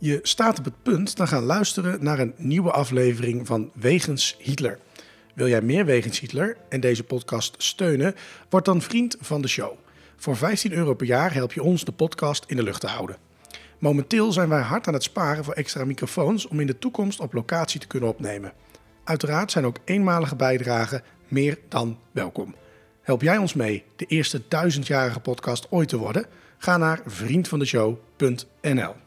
Je staat op het punt te gaan luisteren naar een nieuwe aflevering van Wegens Hitler. Wil jij meer Wegens Hitler en deze podcast steunen? Word dan vriend van de show. Voor 15 euro per jaar help je ons de podcast in de lucht te houden. Momenteel zijn wij hard aan het sparen voor extra microfoons om in de toekomst op locatie te kunnen opnemen. Uiteraard zijn ook eenmalige bijdragen meer dan welkom. Help jij ons mee de eerste duizendjarige podcast ooit te worden? Ga naar vriendvandeshow.nl.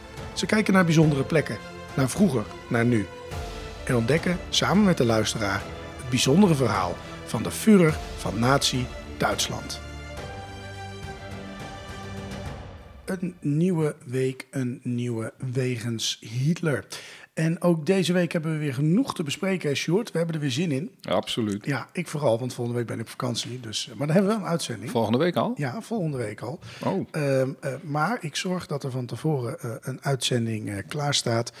Ze kijken naar bijzondere plekken, naar vroeger, naar nu. En ontdekken samen met de luisteraar het bijzondere verhaal van de Führer van Nazi Duitsland. Een nieuwe week, een nieuwe Wegens Hitler. En ook deze week hebben we weer genoeg te bespreken, Sjoerd. We hebben er weer zin in. Absoluut. Ja, ik vooral, want volgende week ben ik op vakantie. Dus, maar dan hebben we wel een uitzending. Volgende week al? Ja, volgende week al. Oh. Ehm, eh, maar ik zorg dat er van tevoren eh, een uitzending eh, klaar staat.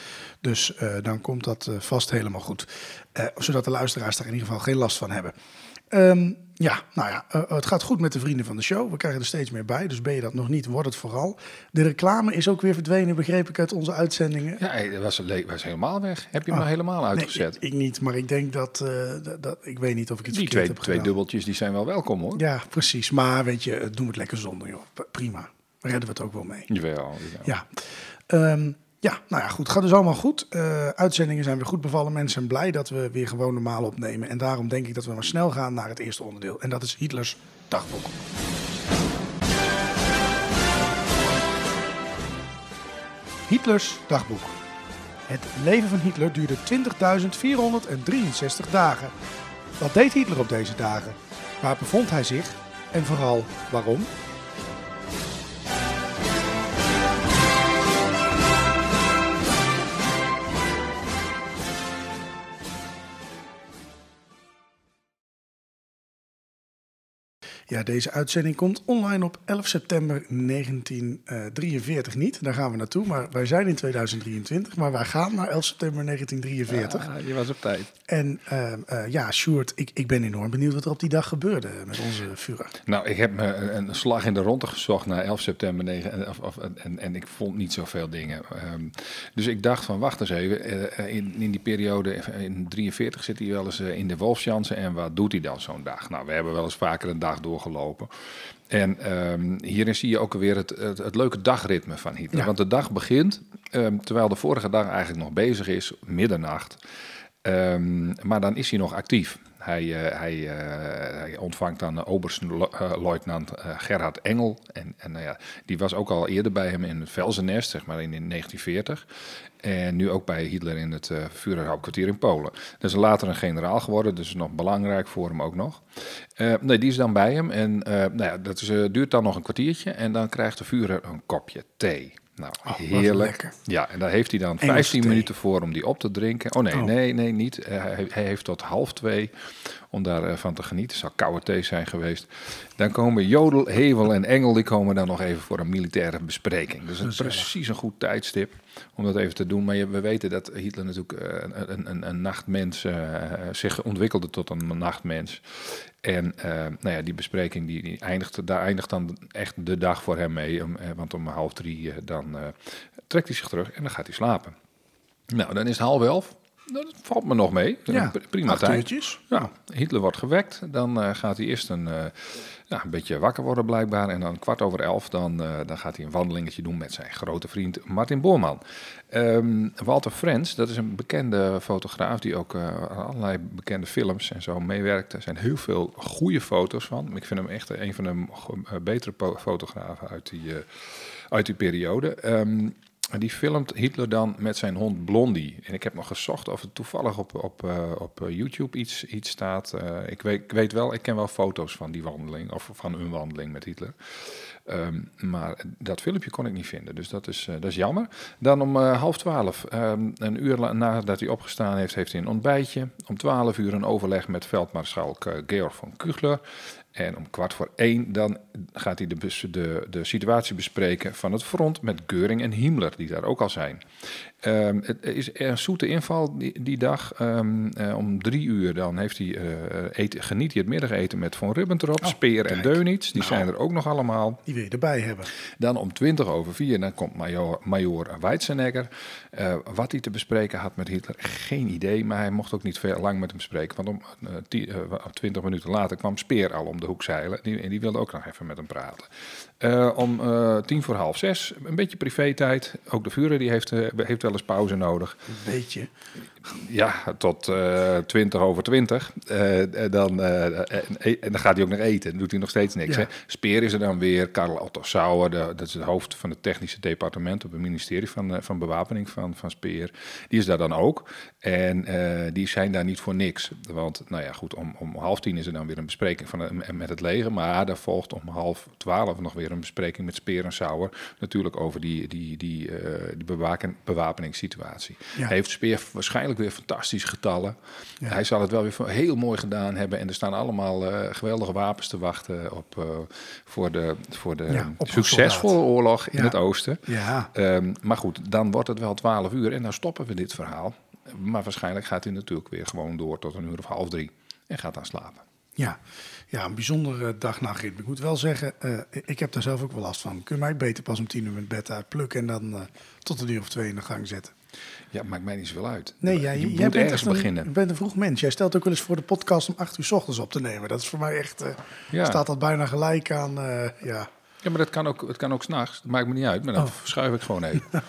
Dus eh, dan komt dat eh, vast helemaal goed. Eh, zodat de luisteraars daar in ieder geval geen last van hebben. Ehm, ja, nou ja, eh, het gaat goed met de vrienden van de show. We krijgen er steeds meer bij. Dus ben je dat nog niet, word het vooral. De reclame is ook weer verdwenen, begreep ik uit onze uitzendingen. Ja, hij was, was helemaal weg. Heb je hem nou helemaal uitgezet? Ah. Nee, ik, ik niet, maar ik denk dat, eh, dat, dat- Ik weet niet of ik het die verkeerd twee, heb twee gedaan. dubbeltjes die zijn wel welkom hoor. Ja, precies. Maar weet je, doen we het lekker zonder, joh. Prima. Redden we het ook wel mee. Jawel, jawel. Ja. Ehm, ja, nou ja, goed. Gaat dus allemaal goed. Eh, uitzendingen zijn weer goed bevallen. Mensen zijn blij dat we weer gewoon normaal opnemen. En daarom denk ik dat we maar snel gaan naar het eerste onderdeel. En dat is Hitlers dagboek. Hitlers dagboek. Het leven van Hitler duurde 20.463 dagen. Wat deed Hitler op deze dagen? Waar bevond hij zich? En vooral waarom? Ja, deze uitzending komt online op 11 september 1943 niet. Daar gaan we naartoe, maar wij zijn in 2023. Maar wij gaan naar 11 september 1943. Ah, je was op tijd. En ehm, eh, ja, Sjoerd, ik, ik ben enorm benieuwd wat er op die dag gebeurde met onze Führer. Nou, ik heb me een, slag in de ronde gezocht naar 11 september 9 en, of, en, en ik vond niet zoveel dingen. Ehm, dus ik dacht van wacht eens even, eh, in, in die periode in 43 zit hij wel eens eh, in de Wolfsjansen en wat doet hij dan zo'n dag? Nou, we hebben wel eens vaker een dag doorgelopen. En ehm, hierin zie je ook weer het, het, het leuke dagritme van Hitler. Ja. Want de dag begint, ehm, terwijl de vorige dag eigenlijk nog bezig is, middernacht. Ehm, maar dan is hij nog actief. Hij, eh, hij, eh, hij ontvangt dan eh, Gerhard Engel. En, en nou ja, die was ook al eerder bij hem in het Velzennest, zeg maar in, in 1940. En nu ook bij Hitler in het uh, in Polen. Dat is later een generaal geworden, dus nog belangrijk voor hem ook nog. Nee, die is dan bij hem en nou ja, dat duurt dan nog een kwartiertje. En dan krijgt de Führer een kopje thee. Nou, Oh, heerlijk. Ja, en daar heeft hij dan 15 minuten voor om die op te drinken. Oh nee, oh. nee, nee, niet. Uh, hij, heeft tot half twee om daarvan te genieten. Het zou koude thee zijn geweest. Dan komen Jodel, Hevel en Engel, die komen dan nog even voor een militaire bespreking. Dus het is precies een goed tijdstip om dat even te doen. Maar je, we weten dat Hitler natuurlijk uh, een, een, een, nachtmens uh, zich ontwikkelde tot een nachtmens. En nou ja, die bespreking die, die eindigt, daar eindigt dan echt de dag voor hem mee. Want om half drie dan trekt hij zich terug en dan gaat hij slapen. Nou, dan is het half elf. Dat valt me nog mee. Ja, Prima tijd. Ja, Hitler wordt gewekt. Dan eh, gaat hij eerst een, eh, ja, een beetje wakker worden blijkbaar. En dan kwart over elf dan, eh, dan gaat hij een wandelingetje doen met zijn grote vriend Martin Boorman. Ehm, Walter Frens, dat is een bekende fotograaf die ook eh, aan allerlei bekende films en zo meewerkt. Er zijn heel veel goede foto's van. Ik vind hem echt een van de eh, betere fotografen uit die, uit die periode. Ehm, die filmt Hitler dan met zijn hond Blondie. En ik heb nog gezocht of het toevallig op, op, eh, op eh, YouTube iets, iets staat. Eh, ik, weet, ik weet wel, ik ken wel foto's van die wandeling, of van een wandeling met Hitler. Ehm, maar dat filmpje kon ik niet vinden, dus dat is, dat is jammer. Dan om half twaalf, ehm, een uur nadat hij opgestaan heeft, heeft hij een ontbijtje. Om twaalf uur een overleg met veldmaarschalk Georg von Kugler. En om kwart voor één dan gaat hij de, de, de situatie bespreken van het front met Geuring en Himmler, die daar ook al zijn. Ehm, het is een zoete inval die, die dag. Ehm, eh, om drie uur dan heeft hij, eh, eten, geniet hij het middageten met Von Ribbentrop, Oh, Speer en kijk. Deunitz. Die Nou. zijn er ook nog allemaal. Die wil je erbij hebben. Dan om 20 over 4, dan komt major, major Weitzenegger. Eh, wat hij te bespreken had met Hitler, geen idee. Maar hij mocht ook niet veel lang met hem spreken. Want om ti- 20 minuten later kwam Speer al om de hoek zeilen. Die, en die wilde ook nog even met hem praten. Eh, om eh, tien voor half zes, een beetje privé-tijd. Ook de Vuren die heeft, eh, heeft wel eens pauze nodig. Een beetje. Ja, tot eh 20 over 20. Eh, en dan, eh, en, en dan gaat hij ook nog eten. Dan doet hij nog steeds niks. Ja. Hè. Speer is er dan weer. Karl Otto Sauer, de, dat is het hoofd van het technische departement op het ministerie van, eh, van Bewapening van, van Speer. Die is daar dan ook. En eh, die zijn daar niet voor niks. Want, nou ja, goed, om, om half tien is er dan weer een bespreking van, eh, met het leger. Maar daar volgt om half twaalf nog weer een bespreking met Speer en Sauer. Natuurlijk over die, die, die, eh, die bewaken, bewapeningssituatie. Ja. Heeft Speer waarschijnlijk weer fantastische getallen. Ja. Hij zal het wel weer heel mooi gedaan hebben. En er staan allemaal eh, geweldige wapens te wachten op, eh, voor de, voor de Ja, succesvolle oorlog in Ja. het oosten. Ja. Ehm, maar goed, dan wordt het wel 12 uur en dan stoppen we dit verhaal. Maar waarschijnlijk gaat hij natuurlijk weer gewoon door tot een uur of half drie. En gaat dan slapen. Ja, ja een bijzondere dag-nachtritme. Ik moet wel zeggen, eh, ik heb daar zelf ook wel last van. Kun je mij beter pas om tien uur met bed uitplukken en dan tot een uur of twee in de gang zetten? Ja, maakt mij niet zoveel uit. Nee, jij, je jij moet bent ergens een, beginnen. je bent een vroeg mens. Jij stelt ook wel eens voor de podcast om acht uur 's ochtends op te nemen. Dat is voor mij echt, Ja. staat dat bijna gelijk aan, eh, ja, Ja, maar dat kan ook, het kan ook s'nachts. Dat maakt me niet uit. Maar dan Oh. schuif ik gewoon even.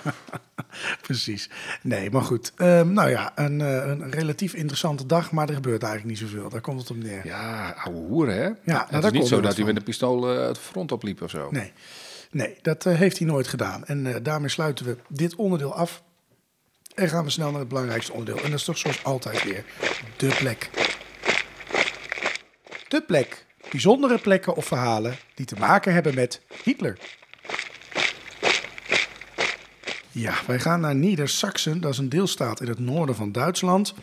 precies. Nee, maar goed. Ehm, nou ja, een, eh, een relatief interessante dag, maar er gebeurt eigenlijk niet zoveel. Daar komt het op neer. Ja, ouwe hoeren, hè? nou, het is niet zo dat hij met een pistool het front opliep of zo. Nee, nee dat heeft hij nooit gedaan. En daarmee sluiten we dit onderdeel af. En gaan we snel naar het belangrijkste onderdeel. En dat is toch zoals altijd weer de plek. De plek. Bijzondere plekken of verhalen die te maken hebben met Hitler. Ja, wij gaan naar Niedersachsen. Dat is een deelstaat in het noorden van Duitsland.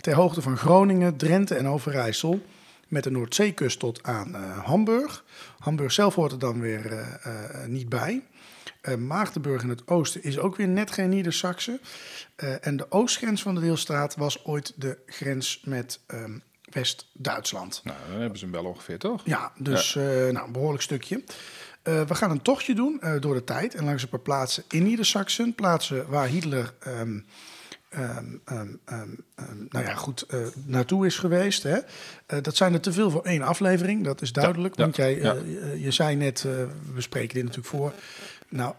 Ter hoogte van Groningen, Drenthe en Overijssel. Met de Noordzeekust tot aan eh, Hamburg. Hamburg zelf hoort er dan weer eh, eh, niet bij. Eh, Maagdenburg in het oosten is ook weer net geen Niedersachsen. Eh, en de oostgrens van de deelstaat was ooit de grens met ehm, West-Duitsland. Nou, dan hebben ze hem wel ongeveer, toch? Ja, dus eh, nou, een behoorlijk stukje. We gaan een tochtje doen door de tijd en langs een paar plaatsen in Niedersachsen. Plaatsen waar Hitler ehm, ehm, nou ja, goed naartoe is geweest. Hè. Dat zijn er te veel voor één aflevering, dat is duidelijk. ja, want jij, ja. je- zei net, we spreken dit natuurlijk voor. Nou,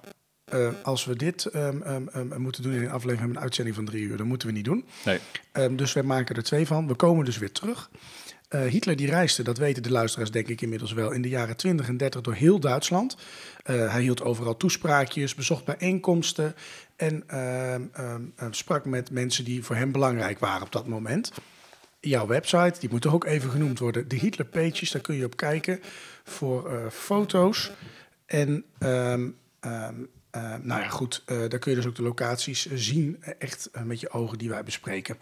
eh, als we dit ehm, ehm, ehm, moeten doen in een aflevering met een uitzending van drie uur, dan moeten we niet doen. Nee. Ehm, dus we maken er twee van. We komen dus weer terug. Eh, Hitler die reisde, dat weten de luisteraars denk ik inmiddels wel, in de jaren 20 en 30 door heel Duitsland. Eh, hij hield overal toespraakjes, bezocht bijeenkomsten en ehm, ehm, ehm, sprak met mensen die voor hem belangrijk waren op dat moment. Jouw website, die moet toch ook even genoemd worden, de Hitler Pages, daar kun je op kijken voor eh, foto's. En ehm, ehm, ehm, nou ja, goed, eh, daar kun je dus ook de locaties eh, zien, eh, echt met je ogen die wij bespreken.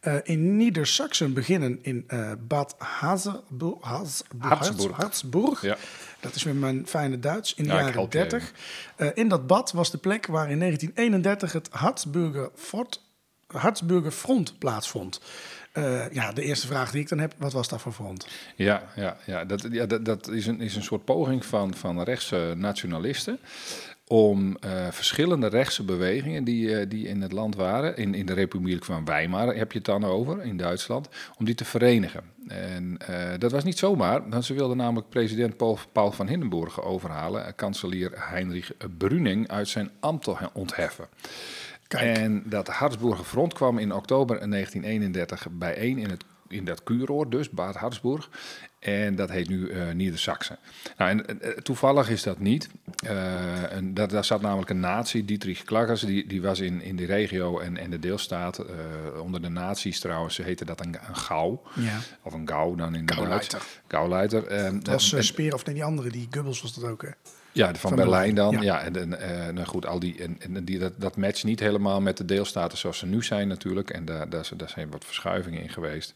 Eh, in Niedersachsen beginnen in Bad Hazelburg. Harzburg. Harzburg. Ja. Dat is weer mijn fijne Duits. In de Ja, jaren help je 30. Eh, in dat bad was de plek waar in 1931 het Harzburger Fort, Harzburger Front plaatsvond. Eh, ja, de eerste vraag die ik dan heb, wat was dat voor front? Ja, ja, ja. Dat, ja, dat, dat is, een, is een soort poging van, van rechtse nationalisten om uh, verschillende rechtse bewegingen die, uh, die in het land waren, in, in de Republiek van Weimar heb je het dan over, in Duitsland, om die te verenigen. En dat was niet zomaar, want ze wilden namelijk president Paul, Paul van Hindenburg overhalen, kanselier Heinrich Brüning uit zijn ambt ontheffen. Kijk. En dat Harzburger Front kwam in oktober 1931 bijeen in het in dat kuuroord dus, Bad Harzburg. En dat heet nu uh, Nieder-Saxen. Nou, en, uh, toevallig is dat niet. Uh, en dat, daar zat namelijk een nazi, Dietrich Klaggers, die, die was in, in die regio en, en de deelstaat. onder de nazi's trouwens heette dat een, een gauw. Ja. Of een gauw dan in de Gauwleiter. Gauwleiter. dat was Speer of nee, die andere, die Goebbels was dat ook hè? Ja, van, van Berlijn dan. Ja, ja en, en nou goed, al die, en, en die, dat, dat matcht niet helemaal met de deelstaten zoals ze nu zijn natuurlijk. En daar, daar, daar zijn wat verschuivingen in geweest.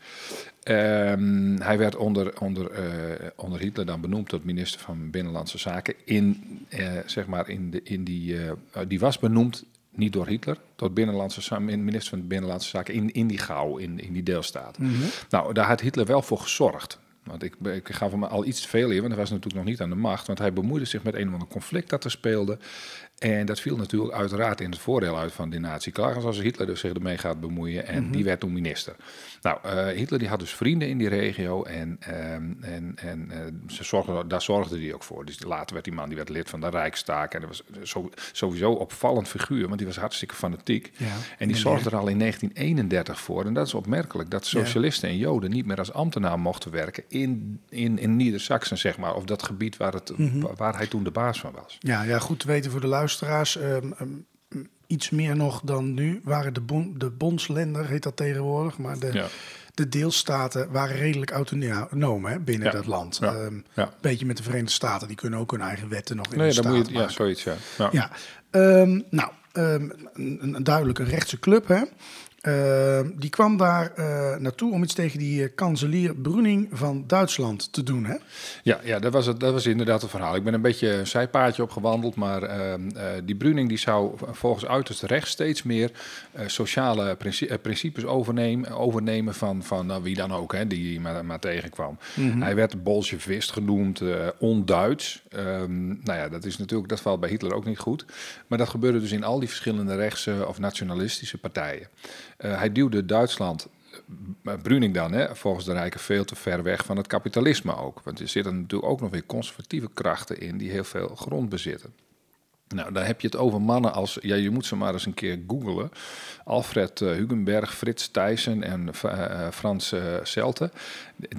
Um, hij werd onder, onder, uh, onder Hitler dan benoemd tot minister van Binnenlandse Zaken. In, uh, zeg maar in, de, in die, uh, die was benoemd niet door Hitler, tot binnenlandse, minister van Binnenlandse Zaken in, in die gauw, in, in die deelstaat. Mm -hmm. Nou, daar had Hitler wel voor gezorgd. Want ik, ik gaf hem al iets te veel in, want hij was natuurlijk nog niet aan de macht. Want hij bemoeide zich met een of ander conflict dat er speelde. En dat viel natuurlijk uiteraard in het voordeel uit van die nazi Klagens als Hitler dus zich ermee gaat bemoeien. En mm -hmm. die werd toen minister. Nou, uh, Hitler die had dus vrienden in die regio en, um, en, en uh, ze zorgde, daar zorgde hij ook voor. Dus later werd die man die werd lid van de Rijksstaak. En dat was zo, sowieso opvallend figuur, want die was hartstikke fanatiek. Ja, en die zorgde er al in 1931 voor. En dat is opmerkelijk, dat socialisten ja. en joden niet meer als ambtenaar mochten werken in, in, in Nieder-Saxen, zeg maar. Of dat gebied waar, het, mm -hmm. waar hij toen de baas van was. Ja, ja goed te weten voor de luisteraars. Um, um, iets meer nog dan nu waren de, bon, de bondsländer, heet dat tegenwoordig, maar de, ja. de deelstaten waren redelijk autonoom hè, binnen ja. dat land. Een ja. um, beetje met de Verenigde Staten, die kunnen ook hun eigen wetten nog in nee, de dan moet je, maken. Ja, zoiets, ja. ja. nou, een, een duidelijk een rechtse club, hè. Uh, die kwam daar uh, naartoe om iets tegen die uh, kanselier Bruning van Duitsland te doen, hè? Ja, ja dat, was het, dat was inderdaad het verhaal. Ik ben een beetje een zijpaadje opgewandeld, maar ehm, die Bruning die zou volgens uiterst recht steeds meer sociale princi principes overnemen, overnemen van, van nou, wie dan ook, hè, die maar, maar tegenkwam. Mm -hmm. Hij werd bolsjevist genoemd, on-Duits. Um, nou ja, dat is natuurlijk, dat valt bij Hitler ook niet goed. Maar dat gebeurde dus in al die verschillende rechtse of nationalistische partijen. Uh, hij duwde Duitsland, uh, Bruning dan, hè, volgens de Rijken, veel te ver weg van het kapitalisme ook. Want er zitten natuurlijk ook nog weer conservatieve krachten in die heel veel grond bezitten. Nou, dan heb je het over mannen als, ja, je moet ze maar eens een keer googlen. Alfred uh, Hugenberg, Frits Thijssen en uh, Frans uh.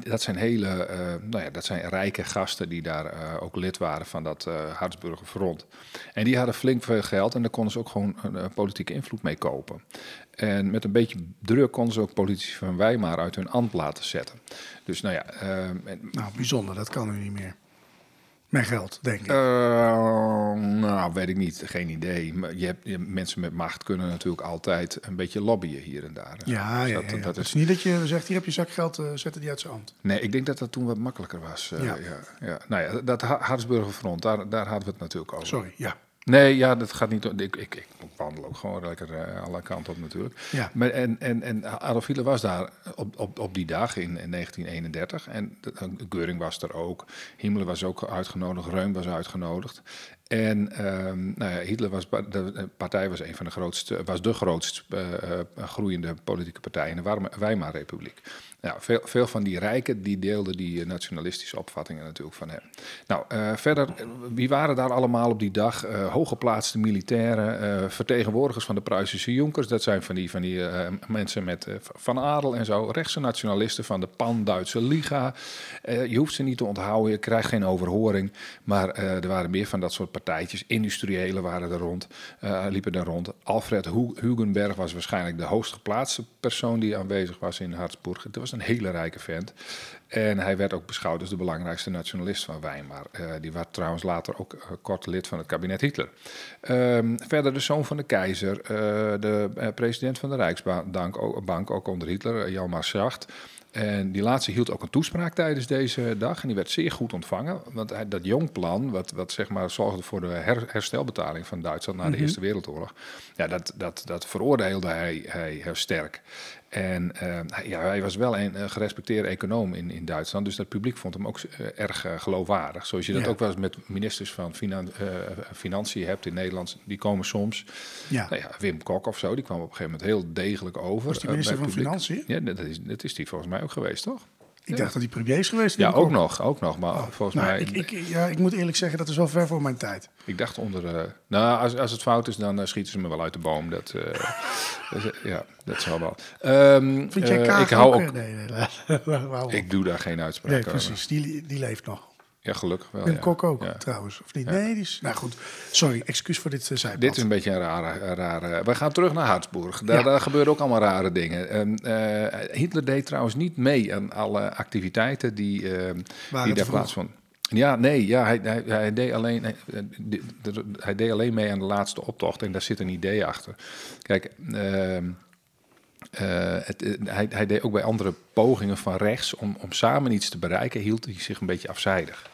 Dat zijn hele, nou ja, dat zijn rijke gasten die daar ook lid waren van dat Hartsburger Front. En die hadden flink veel geld en daar konden ze ook gewoon politieke invloed mee kopen. En met een beetje druk konden ze ook politici van Weimar uit hun ambt laten zetten. Dus nou ja. En, nou, bijzonder, dat kan nu niet meer. Met geld, denk ik. Uh, nou, weet ik niet. Geen idee. Maar je hebt, je, mensen met macht kunnen natuurlijk altijd een beetje lobbyen hier en daar. Ja, dus ja, dat, ja, ja. Dat, is niet dat je zegt, hier heb je zakgeld, uh, zetten die uit zijn hand. Nee, ik denk dat dat toen wat makkelijker was. Uh, ja. Nou ja, dat Hartsburger Front, daar, daar hadden we het natuurlijk over. Sorry, ja. Nee, ja, dat gaat niet. Ik, ik, ik wandel ook gewoon lekker uh, alle kanten op natuurlijk. Ja. Maar, en, en, en Adolf Hitler was daar op, op, op die dag in, in 1931. En Geuring was er ook. Himmler was ook uitgenodigd. Reum was uitgenodigd. En um, nou ja, Hitler was, de partij was een van de grootste, was de grootst uh, uh, groeiende politieke partij in de Weimarrepubliek. Nou, veel, veel van die rijken die deelden die nationalistische opvattingen natuurlijk van hem. Nou, uh, verder, wie waren daar allemaal op die dag? Uh, hooggeplaatste militairen, vertegenwoordigers van de Pruisische Jonkers. Dat zijn van die, van die mensen met van adel en zo. Rechtse nationalisten van de Pan-Duitse Liga. je hoeft ze niet te onthouden, je krijgt geen overhoring. Maar er waren meer van dat soort partijtjes. Industriëlen waren er rond, liepen er rond. Alfred Hugenberg was waarschijnlijk de hoogstgeplaatste persoon die aanwezig was in Harzburg. Het was een hele rijke vent. En hij werd ook beschouwd als de belangrijkste nationalist van Weimar. Uh, die was trouwens later ook uh, kort lid van het kabinet Hitler. Um, verder de zoon van de keizer, uh, de president van de Rijksbank, ook, bank, ook onder Hitler, Jalmar Schacht. En die laatste hield ook een toespraak tijdens deze dag. En die werd zeer goed ontvangen. Want hij, dat jongplan, wat, wat zeg maar zorgde voor de her, herstelbetaling van Duitsland na de mm -hmm. Eerste Wereldoorlog. Ja, dat, dat, dat veroordeelde hij, hij sterk. En eh, hij- ja, hij was wel een, eh, gerespecteerde econoom in, in Duitsland. Dus dat publiek vond hem ook eh, erg geloofwaardig. Zoals je dat Ja. ook wel eens met ministers van finan Financiën hebt in Nederland. Die komen soms. Ja. Nou ja, Wim Kok of zo, die kwam op een gegeven moment heel degelijk over. Was die minister van. Financiën? Ja, dat is, dat is die volgens mij ook geweest, toch? Ik dacht dat hij premier is geweest. Ja, ook nog, ook nog. Maar volgens Nou, mij, ik, ik, ja, ik moet eerlijk zeggen, dat is wel ver voor mijn tijd. Ik dacht onder. eh, nou, als, als het fout is, dan eh, schieten ze me wel uit de boom. Dat, dat is- ja, dat zal wel. Ehm, Vind jij Kaag ik hou ook... ook. Nee, nee. Ik doe daar geen uitspraak nee, over. precies. Die, die leeft nog. Ja, gelukkig wel. Wim ja. Kok ook, Ja. trouwens. Of niet? Nee, die is... Nou goed, sorry. Excuus voor dit uh, zijpad. Dit is een beetje een rare. een rare we gaan terug naar Hartsburg. Daar, gebeuren ook allemaal rare dingen. Ehm, eh, Hitler deed trouwens niet mee aan alle activiteiten die, die daar plaatsvonden. Ja, nee, ja, hij, hij, hij, deed alleen, hij, de- de- hij deed alleen mee aan de laatste optocht en daar zit een idee achter. Kijk, ehm, eh, het, eh, hij, hij deed ook bij andere pogingen van rechts om, om samen iets te bereiken, hield hij zich een beetje afzijdig.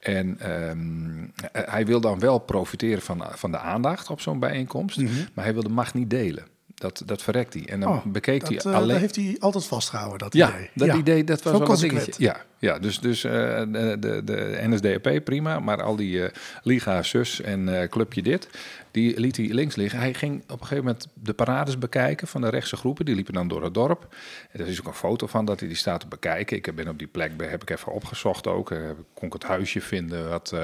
En ehm, eh, hij wil dan wel profiteren van, van de aandacht op zo'n bijeenkomst, maar hij wil de macht niet delen. Dat, dat verrekt hij. En dan Mhm. Oh, bekeek dat, hij eh, alleen. dat heeft hij altijd vastgehouden, dat Ja, idee. dat idee dat was Zo wel een dingetje. Ja, ja dus, dus eh, de, de, de NSDAP prima, maar al die eh, Liga zus en eh, Clubje dit, die liet hij links liggen. Hij ging op een gegeven moment de parades bekijken van de rechtse groepen. Die liepen dan door het dorp. En er is ook een foto van dat hij die staat te bekijken. Ik ben op die plek, heb ik even opgezocht ook. Kon ik het huisje vinden wat,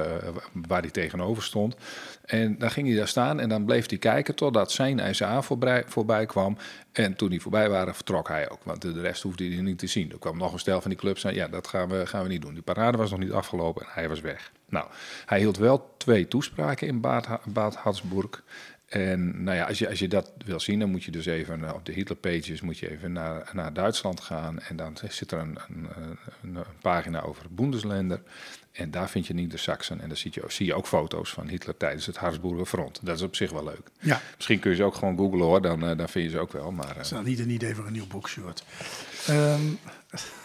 waar hij tegenover stond. En dan ging hij daar staan en dan bleef hij kijken totdat zijn SA voorbij, voorbij kwam. En toen die voorbij waren, vertrok hij ook. Want de rest hoefde hij niet te zien. Er kwam nog een stel van die clubs aan. Ja, dat gaan we, gaan we niet doen. Die parade was nog niet afgelopen en hij was weg. Nou, hij hield wel twee toespraken in Bad, Bad Harzburg. En nou ja, als je, als je dat wil zien, dan moet je dus even eh, op de Hitler pages moet je even naar, naar Duitsland gaan. En dan zit er een, een, een, een pagina over Bundesländer. En daar vind je niet de Saxen. En dan zie je, zie je ook foto's van Hitler tijdens het Harzburger front. Dat is op zich wel leuk. Ja. Misschien kun je ze ook gewoon googlen hoor, dan, eh, dan vind je ze ook wel. Maar Dat is nou niet een idee voor een nieuw boek. Ehm,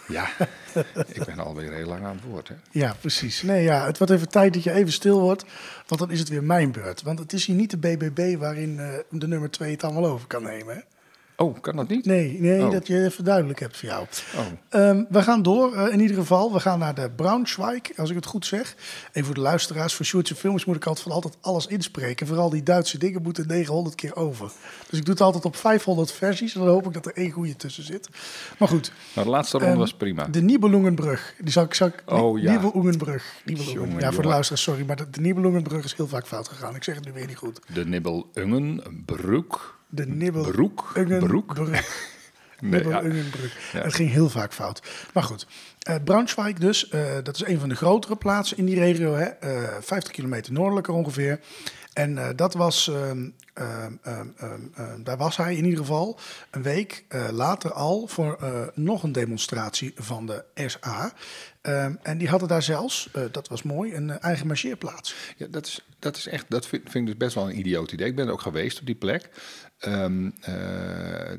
ja, ik ben alweer heel lang aan het woord. Hè. ja, precies. Nee, ja, het wordt even tijd dat je even stil wordt. Want dan is het weer mijn beurt. Want het is hier niet de BBB waarin eh, de nummer 2 het allemaal over kan nemen. Hè? Oh, kan dat niet? Nee, nee Oh. dat je even duidelijk hebt voor jou. Oh. Ehm, we gaan door, eh, in ieder geval. We gaan naar de Braunschweig, als ik het goed zeg. Even voor de luisteraars, voor Sjoerdse films moet ik altijd van altijd alles inspreken. Vooral die Duitse dingen moeten 900 keer over. Dus ik doe het altijd op 500 versies. En dan hoop ik dat er één goede tussen zit. Maar goed, Nou, de laatste ronde Ehm, was prima. de Nibelungenbrug. Die zal ik... Zal ik Oh, ja. Nibelungenbrug. Nibelungen. Ja, voor de luisteraars, sorry. Maar de, de Nibelungenbrug is heel vaak fout gegaan. Ik zeg het nu weer niet goed. De Nibbel-Ungen, Broek. De Nibel... Broek? Broek? Nee, ja. Het ging heel vaak fout. Maar goed, eh, Braunschweig dus, eh, dat is een van de grotere plaatsen in die regio. Hè? Eh, 50 kilometer noordelijker ongeveer. En eh, dat was, ehm, ehm, ehm, daar was hij in ieder geval een week eh, later al voor eh, nog een demonstratie van de SA. Ehm, en die hadden daar zelfs, eh, dat was mooi, een eh, eigen marcheerplaats. Ja, dat is, dat is echt, dat vind, vind ik dus best wel een idioot idee. Ik ben er ook geweest op die plek. Ehm, eh,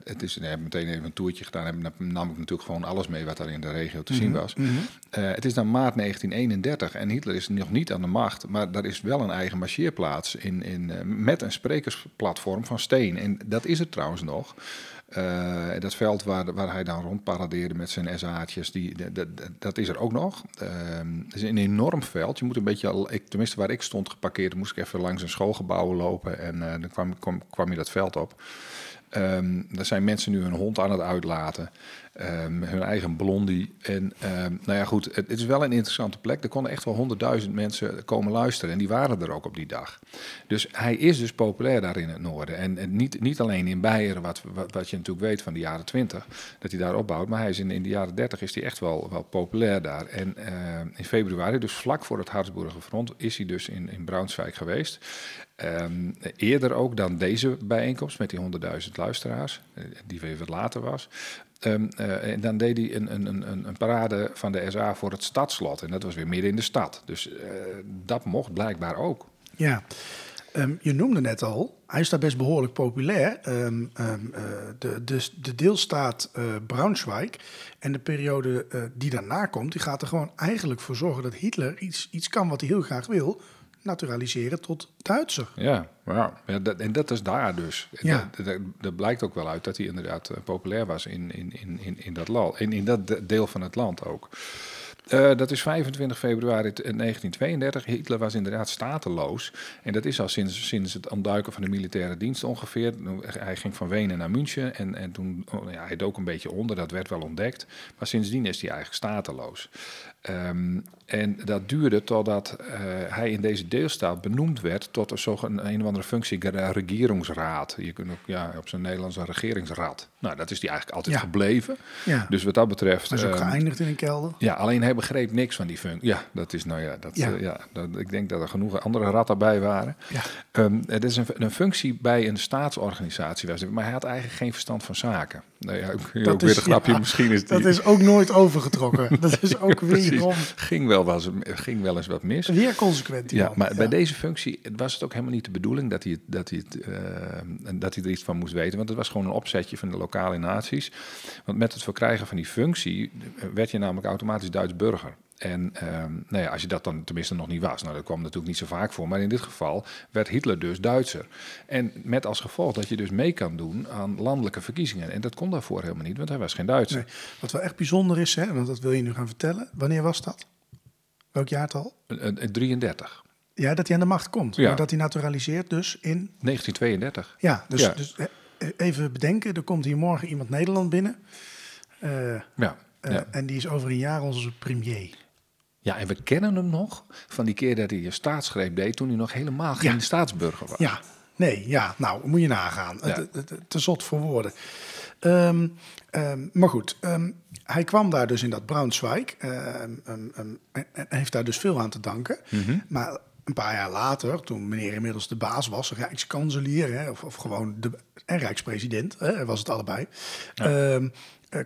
het is, ik heb meteen even een toertje gedaan. Heb, nam ik natuurlijk gewoon alles mee wat daar in de regio te zien was. Eh, het is dan maart 1931 en Hitler is nog niet aan de macht. Maar er is wel een eigen marcheerplaats in, in, eh, met een sprekersplatform van steen. En dat is het trouwens nog. Eh, dat veld waar, waar hij dan rondparadeerde met zijn SA'tjes, die, dat, is er ook nog. Ehm, het is een enorm veld. Je moet een beetje, ik, tenminste waar ik stond geparkeerd, moest ik even langs een schoolgebouw lopen en eh, dan kwam, kwam, kwam je dat veld op. Ehm er zijn mensen nu hun hond aan het uitlaten. ehm, hun eigen blondie. En ehm, nou ja, goed, het, het is wel een interessante plek. Er konden echt wel honderdduizend mensen komen luisteren. En die waren er ook op die dag. Dus hij is dus populair daar in het noorden. En, niet, niet alleen in Beieren, wat, wat, je natuurlijk weet van de jaren twintig, dat hij daar opbouwt. Maar hij is in, de jaren dertig is hij echt wel, wel populair daar. En in februari, dus vlak voor het Harzburger front, is hij dus in, in Braunschweig geweest. Ehm, eerder ook dan deze bijeenkomst met die 100.000 luisteraars, eh, die weer wat later was. Ehm, eh, en dan deed hij een, een, een, parade van de SA voor het stadslot. En dat was weer midden in de stad. Dus eh, dat mocht blijkbaar ook. Ja, Ehm, je noemde net al, hij is daar best behoorlijk populair. Eh, de, de, de deelstaat eh, Braunschweig en de periode die daarna komt, die gaat er gewoon eigenlijk voor zorgen dat Hitler iets, iets kan wat hij heel graag wil. Naturaliseren tot Duitser. Ja, ja. ja dat, en dat is daar dus. Ja. Dat, dat, dat blijkt ook wel uit dat hij inderdaad eh, populair was in, in, in, in, in dat land. In, in dat de- deel van het land ook. Eh, dat is 25 februari t- 1932. Hitler was inderdaad stateloos. En dat is al sinds, sinds het ontduiken van de militaire dienst ongeveer. Hij ging van Wenen naar München en, en toen oh, ja, hij dook een beetje onder. Dat werd wel ontdekt. Maar sindsdien is hij eigenlijk stateloos. Ehm, en dat duurde totdat eh, hij in deze deelstaat benoemd werd tot een, zogenaamde een of andere functie, ge- regeringsraad. Je kunt ook ja, op zijn Nederlands een regeringsraad. Nou, dat is die eigenlijk altijd Ja. gebleven. Ja. Dus wat dat betreft. Hij is ook geëindigd in een kelder. ja, alleen hij begreep niks van die functie. Ja, dat is nou ja, dat, Ja. ja dat, ik denk dat er genoeg andere ratten bij waren. Ja. Ehm, het is een, een functie bij een staatsorganisatie, was het, maar hij had eigenlijk geen verstand van zaken. Nou ja, ook, ook weer een grapje, misschien is die, Dat is ook nooit overgetrokken. dat is ook weer ging wel, was, ging wel eens wat mis. Weer consequent. Ja, man. maar bij deze functie was het ook helemaal niet de bedoeling dat hij, het, dat, hij het, eh, dat hij er iets van moest weten. Want het was gewoon een opzetje van de lokale naties. Want met het verkrijgen van die functie eh, werd je namelijk automatisch Duits burger. En ehm, nou ja, als je dat dan tenminste nog niet was, nou dat kwam natuurlijk niet zo vaak voor, maar in dit geval werd Hitler dus Duitser. En met als gevolg dat je dus mee kan doen aan landelijke verkiezingen. En dat kon daarvoor helemaal niet, want hij was geen Duitser. Nee. Wat wel echt bijzonder is, hè, want dat wil je nu gaan vertellen. Wanneer was dat? Welk jaartal? Eh, eh, 33, Ja, dat hij aan de macht komt. Ja. Maar dat hij naturaliseert dus in... 1932. Ja, dus, Ja. dus eh, even bedenken. Er komt hier morgen iemand Nederland binnen. Eh, Ja. eh. En die is over een jaar onze premier. Ja, en we kennen hem nog van die keer dat hij een staatsgreep deed toen hij nog helemaal geen staatsburger was. Ja, nee, ja. Nou, moet je nagaan. Het- Te zot voor woorden. Ehm, ehm, maar goed, ehm, hij kwam daar dus in dat Braunschweig. en, heeft daar dus veel aan te danken. Mhm. Maar een paar jaar later, toen meneer inmiddels de baas was, rijkskanselier, hè, of, of gewoon de en rijkspresident, hè, was het allebei.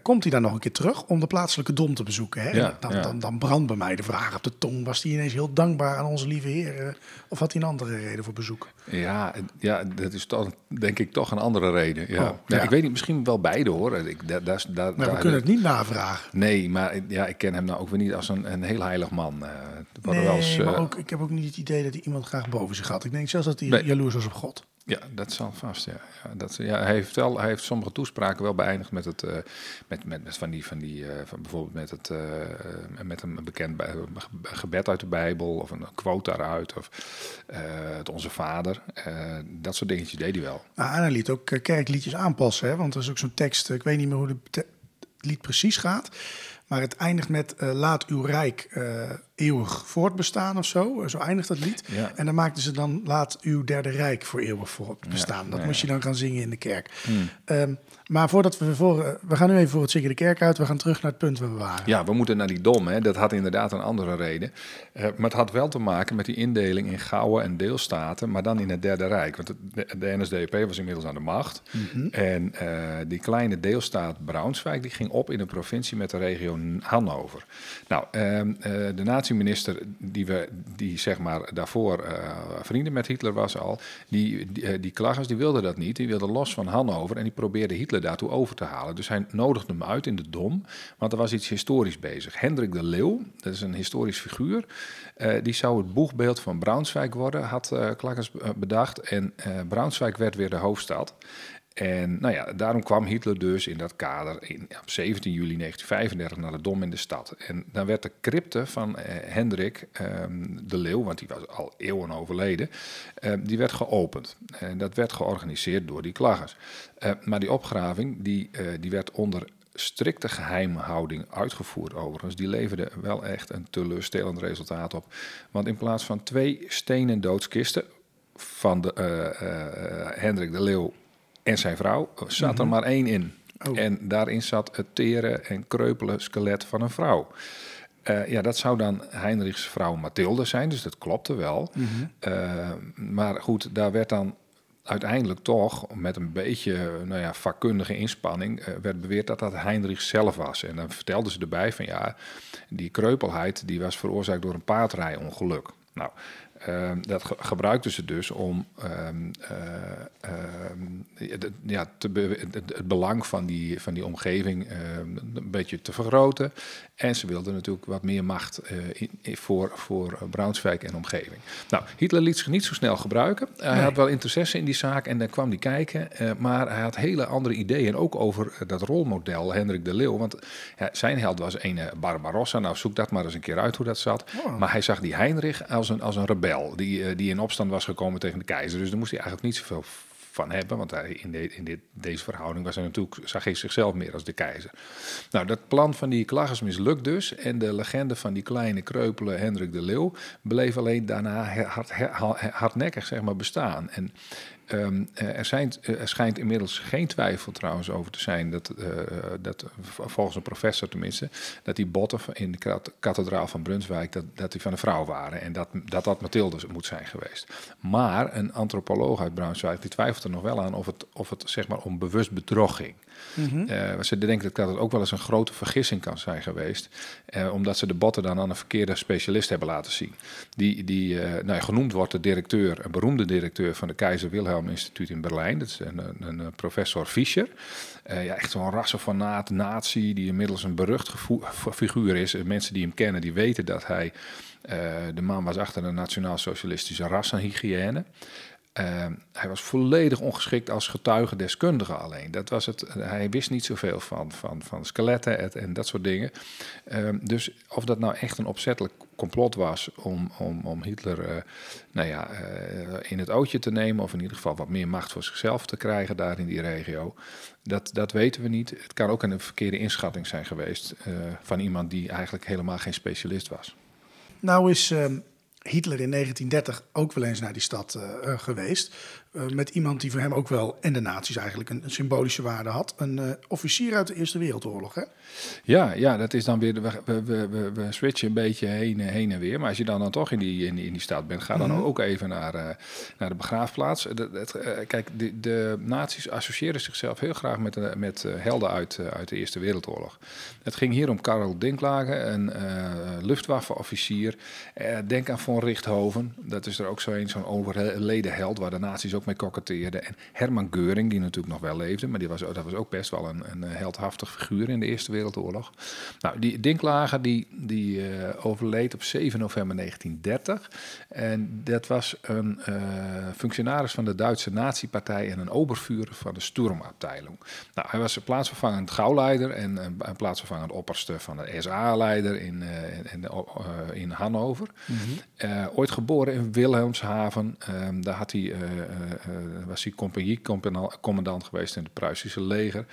Komt hij dan nog een keer terug om de plaatselijke dom te bezoeken. Hè? Ja, dan, ja. Dan, dan brandt bij mij de vraag op de tong. Was hij ineens heel dankbaar aan onze lieve heer? eh, Of had hij een andere reden voor bezoek? Ja, ja, dat is toch, denk ik toch een andere reden. Ja. Oh, ja. ja. Ik weet niet, misschien wel beide hoor. Ik, daar, daar, daar, Maar we kunnen het niet navragen. Nee, maar ja, ik ken hem nou ook weer niet als een, een heel heilig man. Eh, Nee, wel eens, eh, maar ook, ik heb ook niet het idee dat hij iemand graag boven zich had. Ik denk zelfs dat hij Nee. jaloers was op God. Ja, dat zal vast. Ja. Dat, ja, hij, heeft wel, hij heeft sommige toespraken wel beëindigd met het, eh, met, met, van die, van die, eh, van bijvoorbeeld met het, eh, met een bekend gebed uit de Bijbel of een quote daaruit of het Onze Vader. Dat soort dingetjes deed hij wel. Nou, en hij liet ook kerkliedjes aanpassen. Hè? Want er is ook zo'n tekst, ik weet niet meer hoe het lied precies gaat. Maar het eindigt met laat uw rijk eeuwig voortbestaan of zo. Eh, Zo eindigt dat lied. Ja. En dan maakten ze dan laat uw derde rijk voor eeuwig voortbestaan. Ja, dat ja, moest je dan gaan zingen in de kerk. Ehm, maar voordat we voor... eh, we gaan nu even voor het zingen de kerk uit. We gaan terug naar het punt waar we waren. Ja, we moeten naar die dom. Hè. Dat had inderdaad een andere reden. Eh, maar het had wel te maken met die indeling in gouden en deelstaten, maar dan in het Derde Rijk. Want de, de NSDAP was inmiddels aan de macht. En eh, die kleine deelstaat Braunschweig die ging op in een provincie met de regio Hannover. Nou, ehm, eh, de nazi-minister die, we, die zeg maar daarvoor eh, vrienden met Hitler was al, die, die, eh, die die wilde dat niet. Die wilde los van Hannover en die probeerde Hitler daartoe over te halen. Dus hij nodigde hem uit in de Dom, want er was iets historisch bezig. Hendrik de Leeuw, dat is een historisch figuur, eh, die zou het boegbeeld van Braunschweig worden, had Klaggers eh, bedacht. En Braunschweig werd weer de hoofdstad. En nou ja, daarom kwam Hitler dus in dat kader in, op 17 juli 1935 naar de Dom in de stad. En dan werd de crypte van eh, Hendrik ehm, de Leeuw, want die was al eeuwen overleden, eh, die werd geopend. En dat werd georganiseerd door die klaggers. Eh, maar die opgraving die, eh, die werd onder strikte geheimhouding uitgevoerd overigens. Die leverde wel echt een teleurstellend resultaat op. Want in plaats van twee stenen doodskisten van de, eh, Hendrik de Leeuw en zijn vrouw zat er maar één in. Oh. En daarin zat het tere en kreupele skelet van een vrouw. Eh, ja, dat zou dan Heinrichs vrouw Mathilde zijn, dus dat klopte wel. Eh, maar goed, daar werd dan uiteindelijk toch met een beetje nou ja, vakkundige inspanning eh, werd beweerd dat dat Heinrich zelf was. En dan vertelden ze erbij van ja, die kreupelheid die was veroorzaakt door een paardrijongeluk. Nou, Ehm, dat ge gebruikten ze dus om ehm, eh, ehm, ja, te be- het, belang van die, van die omgeving een beetje te vergroten. En ze wilden natuurlijk wat meer macht eh, in, in- voor, voor Braunschweig en omgeving. Nou, Hitler liet zich niet zo snel gebruiken. Hij Nee. had wel interesse in die zaak en dan kwam hij kijken. eh, maar hij had hele andere ideeën, ook over dat rolmodel Hendrik de Leeuw. Want ja, zijn held was een Barbarossa. Nou, zoek dat maar eens een keer uit hoe dat zat. Oh. Maar hij zag die Heinrich als een, als een rebel die, eh, die in opstand was gekomen tegen de keizer. Dus daar moest hij eigenlijk niet zoveel van hebben. Want hij, in, in dit, deze verhouding was hij natuurlijk, zag hij zichzelf meer als de keizer. Nou, dat plan van die klagers mislukt dus. En de legende van die kleine kreupele Hendrik de Leeuw bleef alleen daarna hard, hardnekkig zeg maar, bestaan. En ehm, eh, er, eh, er schijnt inmiddels geen twijfel trouwens over te zijn dat, eh, dat volgens een professor tenminste, dat die botten in de kat- kathedraal van Brunswijk, dat, dat die van een vrouw waren. En dat dat, dat Mathilde moet zijn geweest. Maar een antropoloog uit Brunswijk, die twijfelt er nog wel aan of het, of het zeg maar om bewust bedrog ging. Eh, ze denken dat het ook wel eens een grote vergissing kan zijn geweest. eh, omdat ze de botten dan aan een verkeerde specialist hebben laten zien. Die, die eh, nou genoemd wordt de directeur, een beroemde directeur van de Keizer Wilhelm Instituut in Berlijn. Dat is een, een, professor Fischer. Ja, echt zo'n rassenfanaat, nazi, die inmiddels een berucht figuur is. Mensen die hem kennen, die weten dat hij de man was achter de nationaal-socialistische rassenhygiëne. Uh, hij was volledig ongeschikt als getuigendeskundige alleen. Dat was het, hij wist niet zoveel van, van, van skeletten en, en dat soort dingen. Uh, dus of dat nou echt een opzettelijk complot was om, om, om Hitler uh, nou ja, uh, in het ootje te nemen... of in ieder geval wat meer macht voor zichzelf te krijgen daar in die regio... dat, dat weten we niet. Het kan ook een verkeerde inschatting zijn geweest... uh, van iemand die eigenlijk helemaal geen specialist was. Nou is ehm, Hitler in 1930 ook wel eens naar die stad uh, geweest. Uh, met iemand die voor hem ook wel, en de nazi's eigenlijk, een, een symbolische waarde had. Een uh, officier uit de Eerste Wereldoorlog, hè? Ja, ja dat is dan weer, de, we, we, we, we, switchen een beetje heen, heen en weer. Maar als je dan, dan toch in die, in die, in die stad bent, ga dan mm -hmm. ook even naar, uh, naar de begraafplaats. Kijk, de, de nazi's associëren zichzelf heel graag met, met helden uit, uit de Eerste Wereldoorlog. Het ging hier om Karel Dinklage, een luchtwaffenofficier. denk aan von Richthoven, dat is er ook zo een, zo'n overleden held waar de nazi's ook mee koketteerden. En Herman Geuring, die natuurlijk nog wel leefde, maar die was, dat was ook best wel een, een heldhaftig figuur in de Eerste Wereldoorlog. Nou, die Dinklager die, die uh, overleed op 7 november 1930. En dat was een uh, functionaris van de Duitse Nazi-partij en een obervuurder van de Sturmabteilung. Nou, hij was plaatsvervangend gauwleider en een plaatsvervangend opperste van de SA-leider in, uh, in, in, Hannover. Mm -hmm. ooit geboren in Wilhelmshaven. Um, daar had hij, uh, was hij compagniecommandant geweest in het Pruisische leger.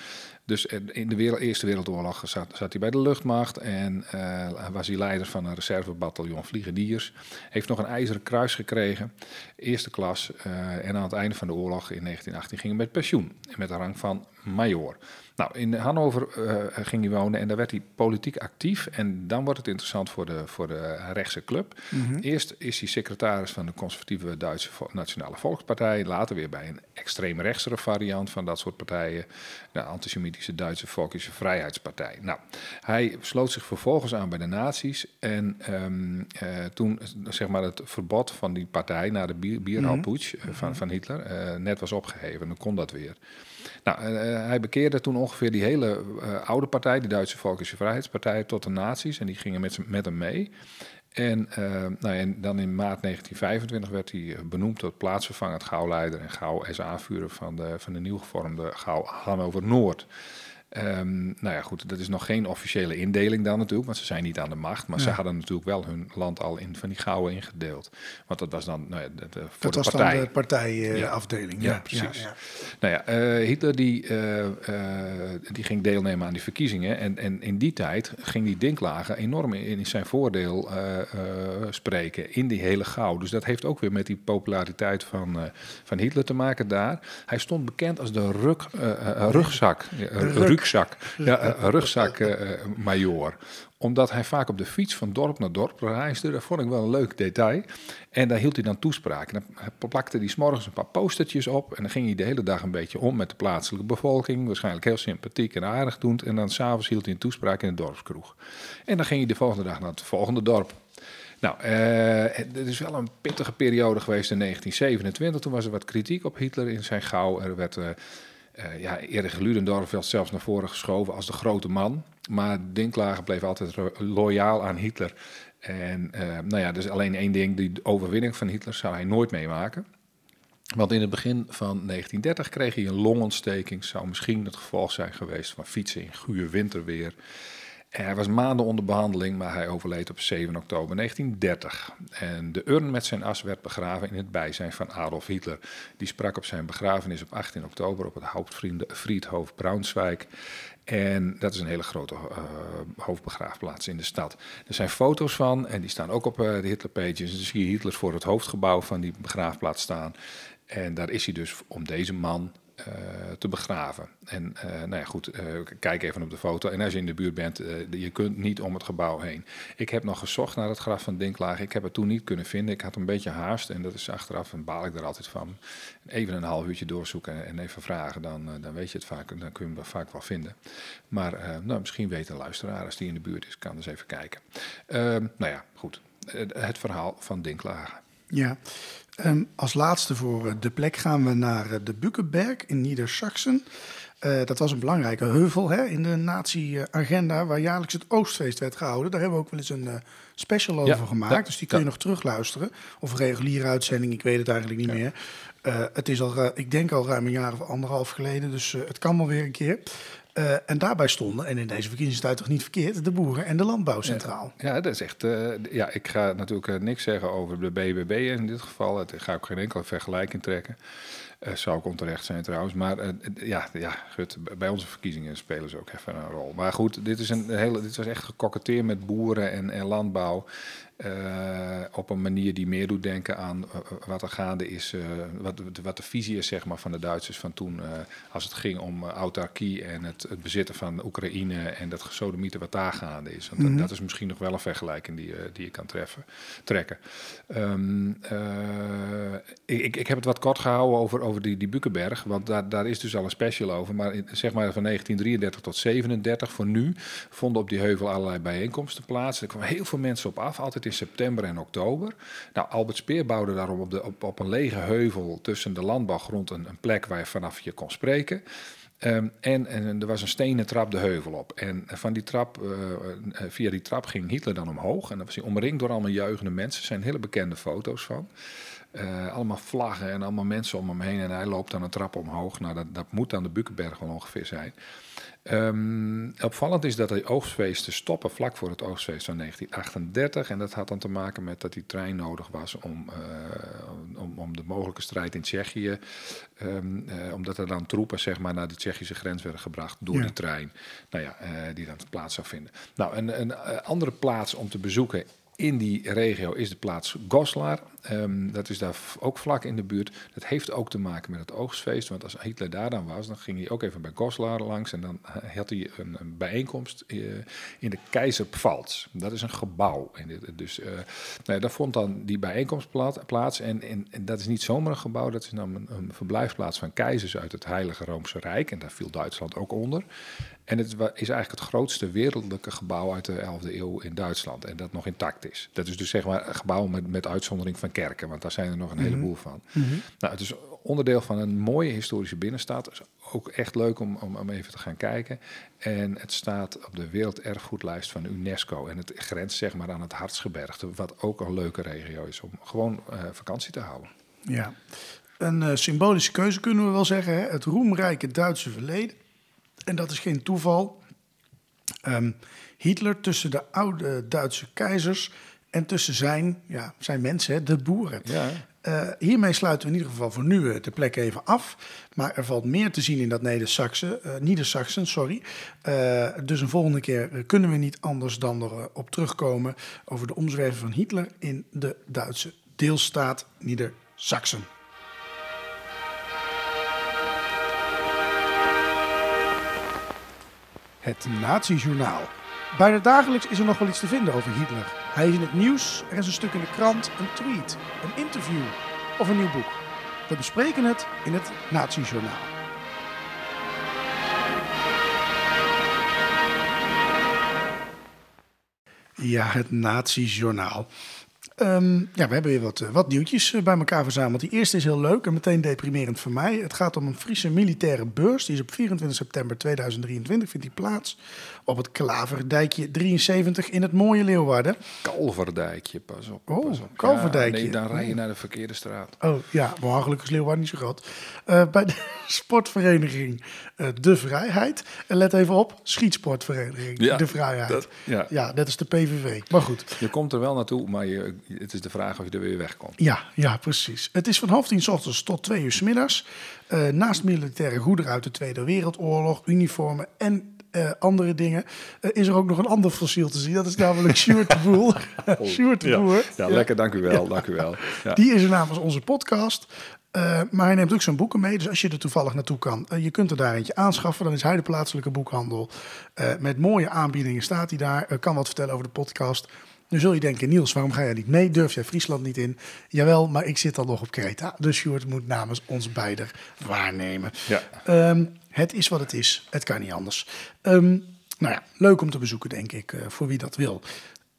Dus in de wereld, Eerste Wereldoorlog zat, zat, hij bij de luchtmacht en uh, was hij leider van een reservebataljon vliegeniers. Heeft nog een ijzeren kruis gekregen, eerste klas. Uh, en aan het einde van de oorlog in 1918 ging hij met pensioen met de rang van major. Nou, in Hannover uh, ging hij wonen en daar werd hij politiek actief. En dan wordt het interessant voor de, voor de rechtse club. Mm -hmm. Eerst is hij secretaris van de conservatieve Duitse Nationale Volkspartij. Later weer bij een extreem rechtsere variant van dat soort partijen. De antisemitische Duitse Volkische Vrijheidspartij. Nou, hij sloot zich vervolgens aan bij de nazi's. En um, uh, toen zeg maar het verbod van die partij na de Bierhaalputsch mm -hmm. van, van Hitler uh, net was opgeheven. Dan kon dat weer. Nou, uh, hij bekeerde toen ongeveer die hele oude partij, die Duitse Volkische Vrijheidspartij, tot de nazi's. En die gingen met, met hem mee. En, uh, nou, en dan in maart 1925 werd hij benoemd tot plaatsvervangend gauwleider en gauw-SA-vuurder van de, van de nieuw gevormde gauw Hannover Noord. Um, nou ja, goed, dat is nog geen officiële indeling dan natuurlijk, want ze zijn niet aan de macht. Maar ja. ze hadden natuurlijk wel hun land al in van die gouden ingedeeld. Want dat was dan nou ja, de, de, voor dat de was partij. dan de partijafdeling. Ja, ja, precies. Nou ja, uh, Hitler die, uh, uh, die ging deelnemen aan die verkiezingen. En, en in die tijd ging die Dinklagen enorm in, zijn voordeel spreken in die hele gauw. Dus dat heeft ook weer met die populariteit van, van Hitler te maken daar. Hij stond bekend als de rug, rugzak. De rugzak, ja, uh, rugzakmajor. Uh, omdat hij vaak op de fiets van dorp naar dorp reisde. Dat vond ik wel een leuk detail. En daar hield hij dan toespraken. Dan plakte hij s'morgens een paar postertjes op. En dan ging hij de hele dag een beetje om met de plaatselijke bevolking. Waarschijnlijk heel sympathiek en aardig doend. En dan s'avonds hield hij een toespraak in de dorpskroeg. En dan ging hij de volgende dag naar het volgende dorp. Nou, het is wel een pittige periode geweest in 1927. Toen was er wat kritiek op Hitler in zijn gauw. Er werd uh, ja, Erich Ludendorff werd zelfs naar voren geschoven als de grote man. Maar Dinklager bleef altijd loyaal aan Hitler. En nou ja, dus alleen één ding, die overwinning van Hitler zou hij nooit meemaken. Want in het begin van 1930 kreeg hij een longontsteking. Zou misschien het gevolg zijn geweest van fietsen in guur winterweer. Hij was maanden onder behandeling, maar hij overleed op 7 oktober 1930. En de urn met zijn as werd begraven in het bijzijn van Adolf Hitler. Die sprak op zijn begrafenis op 18 oktober op het Hauptfriedhof Braunschweig. En dat is een hele grote uh, hoofdbegraafplaats in de stad. Er zijn foto's van en die staan ook op uh, de Hitlerpages. Dan zie je Hitler voor het hoofdgebouw van die begraafplaats staan. En daar is hij dus om deze man te begraven. En uh, nou ja, goed, uh, kijk even op de foto. En als je in de buurt bent, je kunt niet om het gebouw heen. Ik heb nog gezocht naar het graf van Dinklager. Ik heb het toen niet kunnen vinden. Ik had een beetje haast en dat is achteraf, en baal ik er altijd van. Even een half uurtje doorzoeken en even vragen, dan, dan weet je het vaak, dan kun je hem vaak wel vinden. Maar nou, misschien weet een luisteraar, als die in de buurt is, kan dus even kijken. Ehm, nou ja, goed. het verhaal van Dinklager. Ja, um, als laatste voor eh, de plek gaan we naar eh, de Bukenberg in Niedersachsen. Uh, dat was een belangrijke heuvel hè, in de nazi-agenda, waar jaarlijks het Oostfeest werd gehouden. Daar hebben we ook wel eens een uh, special over gemaakt, ja, dus die kun je ja. nog terugluisteren. Of een reguliere uitzending, ik weet het eigenlijk niet meer. Uh, het is al, ik denk al ruim een jaar of anderhalf geleden, dus het kan wel weer een keer. Uh, en daarbij stonden, en in deze verkiezingstijd toch niet verkeerd, de boeren en de landbouw centraal. Ja, dat is echt. Uh, ja, ik ga natuurlijk uh, niks zeggen over de BBB in dit geval. Het ga ik geen enkele vergelijking trekken. zou ik onterecht zijn trouwens. Maar ja, ja goed, bij onze verkiezingen spelen ze ook even een rol. Maar goed, dit, is een hele, dit was echt gekoketteerd met boeren en, en landbouw. Uh, op een manier die meer doet denken aan uh, wat er gaande is, uh, wat, wat, de visie is zeg maar, van de Duitsers van toen, als het ging om autarkie en het, het, bezitten van Oekraïne en dat gesodemieten wat daar gaande is. Want mm -hmm. dat, dat, is misschien nog wel een vergelijking die, die je kan treffen, trekken. Um, ik, ik heb het wat kort gehouden over, over die, die Bukenberg, want daar, daar is dus al een special over. Maar zeg maar van 1933 tot 37 voor nu vonden op die heuvel allerlei bijeenkomsten plaats. Er kwamen heel veel mensen op af, altijd in september en oktober. Nou, Albert Speer bouwde daarom op, de, op, op een lege heuvel tussen de landbouwgrond een, een plek waar je vanaf je kon spreken. Um, en, en, er was een stenen trap de heuvel op. En van die trap, uh, via die trap ging Hitler dan omhoog. En dan was hij omringd door allemaal juichende mensen. Er zijn hele bekende foto's van. Uh, allemaal vlaggen en allemaal mensen om hem heen. En hij loopt dan een trap omhoog. Nou, dat, dat moet dan de Bukenberg wel ongeveer zijn. Um, opvallend is dat de oogstfeesten stoppen vlak voor het oogstfeest van 1938. En dat had dan te maken met dat die trein nodig was om, uh, om, om, de mogelijke strijd in Tsjechië. Um, uh, omdat er dan troepen zeg maar, naar de Tsjechische grens werden gebracht door ja. die trein. Nou ja, die dan plaats zou vinden. Nou, een, een andere plaats om te bezoeken in die regio is de plaats Goslar. Um, dat is daar ook vlak in de buurt. Dat heeft ook te maken met het oogstfeest. Want als Hitler daar dan was, dan ging hij ook even bij Goslar langs. En dan had hij een, een bijeenkomst uh, in de Keizerpfalz. Dat is een gebouw. En dus uh, nou, daar vond dan die bijeenkomst plaats. En, en, dat is niet zomaar een gebouw. Dat is namelijk een, een verblijfplaats van keizers uit het Heilige Roomse Rijk. En daar viel Duitsland ook onder. En het is eigenlijk het grootste wereldlijke gebouw uit de 11e eeuw in Duitsland. En dat nog intact is. Dat is dus zeg maar een gebouw met, met uitzondering van kerken, want daar zijn er nog een heleboel van. Mm -hmm. Nou, het is onderdeel van een mooie historische binnenstad. is ook echt leuk om, om, om, even te gaan kijken. En het staat op de werelderfgoedlijst van UNESCO. En het grenst zeg maar aan het Hartsgebergte, wat ook een leuke regio is om gewoon uh, vakantie te houden. Ja, een uh, symbolische keuze kunnen we wel zeggen. Hè? Het roemrijke Duitse verleden. En dat is geen toeval. Um, Hitler tussen de oude Duitse keizers en tussen zijn, ja, zijn mensen, de boeren. Ja. Uh, hiermee sluiten we in ieder geval voor nu de plek even af. Maar er valt meer te zien in dat Neder-Saxen, uh, Niedersachsen, sorry. Uh, dus een volgende keer kunnen we niet anders dan erop terugkomen over de omzwerving van Hitler in de Duitse deelstaat Niedersachsen. Het Nazi-journaal. Bijna dagelijks is er nog wel iets te vinden over Hitler. Hij is in het nieuws, er is een stuk in de krant, een tweet, een interview of een nieuw boek. We bespreken het in het Nazi-journaal. Ja, het Nazi-journaal. Ehm, ja, we hebben weer wat, eh, wat nieuwtjes eh, bij elkaar verzameld. Die eerste is heel leuk en meteen deprimerend voor mij. Het gaat om een Friese militaire beurs. Die is op 24 september 2023 vindt die plaats op het Klaverdijkje 73 in het mooie Leeuwarden. Kalverdijkje, pas op. Oh, pas op. Kalverdijkje. Ja, nee, dan rij je naar de verkeerde straat. Oh ja, maar gelukkig is Leeuwarden niet zo groot. Eh, bij de sportvereniging De Vrijheid. En let even op, schietsportvereniging Ja, De Vrijheid. dat- ja. ja, dat is de PVV. Maar goed, Je komt er wel naartoe, maar je, het is de vraag of je er weer wegkomt. Ja, ja, precies. Het is van half tien 's ochtends tot twee uur 's middags. Eh, naast militaire goederen uit de Tweede Wereldoorlog, uniformen en eh, andere dingen, eh, is er ook nog een ander fossiel te zien. Dat is namelijk Sjoerd de Boer. Sjoerd de ja. Lekker, dank u wel, dank u wel. Die is er namens onze podcast. Maar hij neemt ook zijn boeken mee. Dus als je er toevallig naartoe kan, je kunt er daar eentje aanschaffen. Dan is hij de plaatselijke boekhandel. Met mooie aanbiedingen staat hij daar. Kan wat vertellen over de podcast. Nu zul je denken, Niels, waarom ga jij niet mee? Durf jij Friesland niet in? Jawel, maar ik zit al nog op Kreta. Dus Sjoerd moet namens ons beiden waarnemen. Ja. Ehm, het is wat het is. Het kan niet anders. Ehm, nou ja, leuk om te bezoeken, denk ik, eh, voor wie dat wil.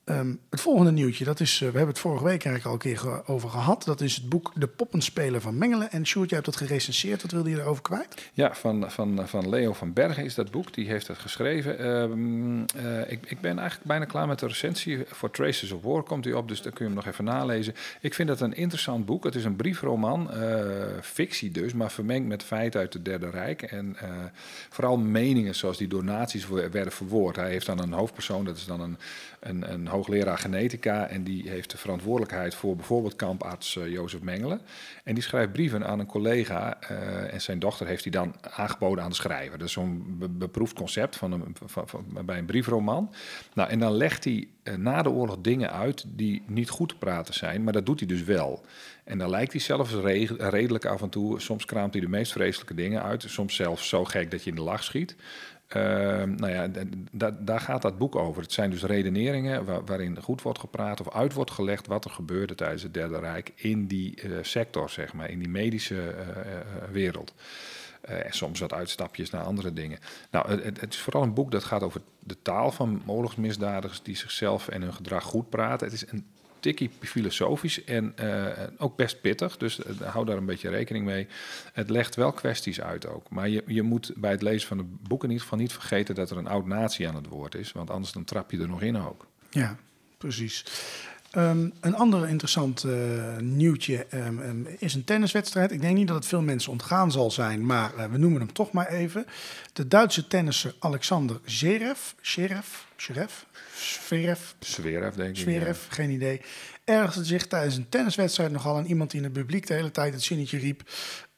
Ehm, het volgende nieuwtje, dat is, eh, we hebben het vorige week eigenlijk al een keer over gehad. Dat is het boek De Poppenspeler van Mengelen. En Sjoerd, jij hebt dat gerecenseerd. Wat wilde je erover kwijt? Ja, van, van, van Leo van Bergen is dat boek. Die heeft het geschreven. Ehm, eh, ik, ik ben eigenlijk bijna klaar met de recensie. Voor Traces of War komt hij op, dus dan kun je hem nog even nalezen. Ik vind het een interessant boek. Het is een briefroman, eh, fictie dus, maar vermengd met feiten uit het Derde Rijk. En vooral meningen zoals die door naties werden verwoord. Hij heeft dan een hoofdpersoon, dat is dan een, een, een hoogleraar genetica. En die heeft de verantwoordelijkheid voor bijvoorbeeld kamparts eh, Jozef Mengelen. En die schrijft brieven aan een collega. eh, en zijn dochter heeft hij dan aangeboden aan de schrijver. Dat is zo'n be- beproefd concept van een, van, van- bij een briefroman. Nou, en dan legt hij eh, na de oorlog dingen uit die niet goed te praten zijn. Maar dat doet hij dus wel. En dan lijkt hij zelfs re- redelijk af en toe. Soms kraamt hij de meest vreselijke dingen uit. Soms zelfs zo gek dat je in de lach schiet. Ehm, nou ja, daar gaat dat boek over. Het zijn dus redeneringen wa- waarin goed wordt gepraat of uit wordt gelegd wat er gebeurde tijdens het Derde Rijk in die eh, sector, zeg maar, in die medische eh, eh, wereld. En soms wat uitstapjes naar andere dingen. Nou, het, het is vooral een boek dat gaat over de taal van oorlogsmisdadigers die zichzelf en hun gedrag goed praten. Het is een tikkie filosofisch en eh, ook best pittig, dus eh, hou daar een beetje rekening mee. Het legt wel kwesties uit ook. Maar je, je moet bij het lezen van het boek in ieder geval niet vergeten dat er een oud natie aan het woord is, want anders dan trap je er nog in ook. Ja, precies. Ehm, een ander interessant eh, nieuwtje ehm, ehm, is een tenniswedstrijd. Ik denk niet dat het veel mensen ontgaan zal zijn, maar eh, we noemen hem toch maar even. De Duitse tennisser Alexander Zverev, Zverev, Zverev, Zverev, Zverev, denk ik. Zverev, geen idee, ergerde zich tijdens een tenniswedstrijd nogal aan iemand die in het publiek de hele tijd het zinnetje riep: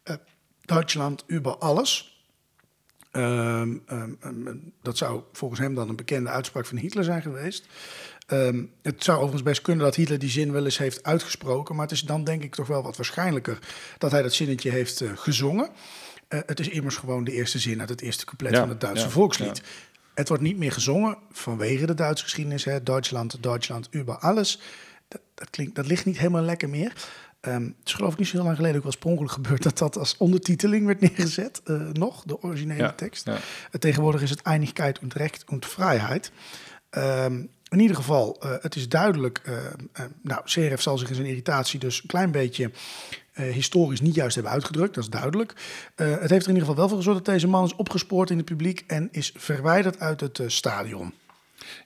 eh, Duitsland über alles. Dat zou volgens hem dan een bekende uitspraak van Hitler zijn geweest. Ehm, het zou overigens best kunnen dat Hitler die zin wel eens heeft uitgesproken, maar het is dan denk ik toch wel wat waarschijnlijker dat hij dat zinnetje heeft eh, gezongen. Eh, het is immers gewoon de eerste zin uit het eerste couplet Ja, van het Duitse ja, volkslied. ja. Het wordt niet meer gezongen vanwege de Duitse geschiedenis. Hè. Duitsland, Duitsland, über alles. Dat, dat, klinkt, dat ligt niet helemaal lekker meer. Ehm, het is geloof ik niet zo heel lang geleden ook wel oorspronkelijk gebeurd... dat dat als ondertiteling werd neergezet, eh, nog, de originele tekst. tegenwoordig is het Einigkeit und Recht und Vrijheid. Ehm, in ieder geval, eh, het is duidelijk... eh, eh, nou, Seref zal zich in zijn irritatie dus een klein beetje... historisch niet juist hebben uitgedrukt, dat is duidelijk. Het heeft er in ieder geval wel voor gezorgd dat deze man is opgespoord in het publiek en is verwijderd uit het stadion.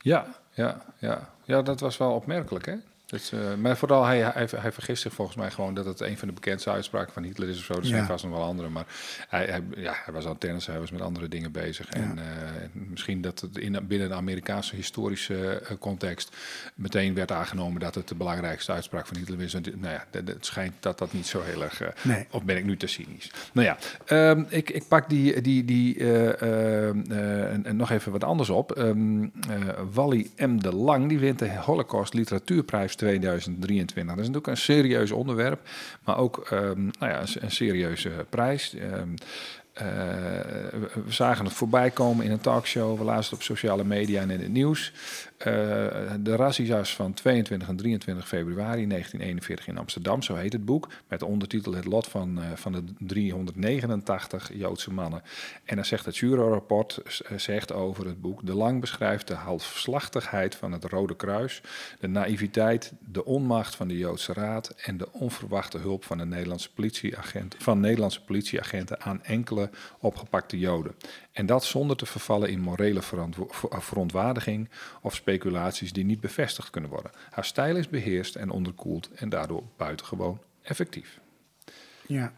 Ja, ja, ja. ja, dat was wel opmerkelijk, hè? Dus, maar vooral, hij, hij, hij vergist zich volgens mij gewoon dat het een van de bekendste uitspraken van Hitler is of zo. Er zijn Ja. vast nog wel andere, maar hij, hij, ja, hij was aan het tennissen, hij was met andere dingen bezig. En eh, misschien dat het in, binnen de Amerikaanse historische eh, context meteen werd aangenomen dat het de belangrijkste uitspraak van Hitler is. En nou ja, het- schijnt dat dat niet zo heel erg... Nee. Of ben ik nu te cynisch? Nou ja, ehm, ik, ik pak die, die, die, eh, ehm, eh, en, en nog even wat anders op. Ehm, eh, Wally M. de Lang, die wint de Holocaust Literatuurprijs 2023. Dat is natuurlijk een serieus onderwerp, maar ook ehm, nou ja, een, serieuze prijs. Ehm, Eh, we zagen het voorbij komen in een talkshow. We lazen het op sociale media en in het nieuws. Uh, de razzia's van 22 en 23 februari 1941 in Amsterdam, zo heet het boek. Met de ondertitel Het lot van, uh, van de 389 Joodse mannen. En dan zegt het juryrapport zegt over het boek... De lang beschrijft de halfslachtigheid van het Rode Kruis... de naïviteit, de onmacht van de Joodse Raad... en de onverwachte hulp van, de Nederlandse politieagent, van Nederlandse politieagenten aan enkele opgepakte Joden. En dat zonder te vervallen in morele verontwaardiging of speculaties die niet bevestigd kunnen worden. Haar stijl is beheerst en onderkoeld en daardoor buitengewoon effectief. Ja.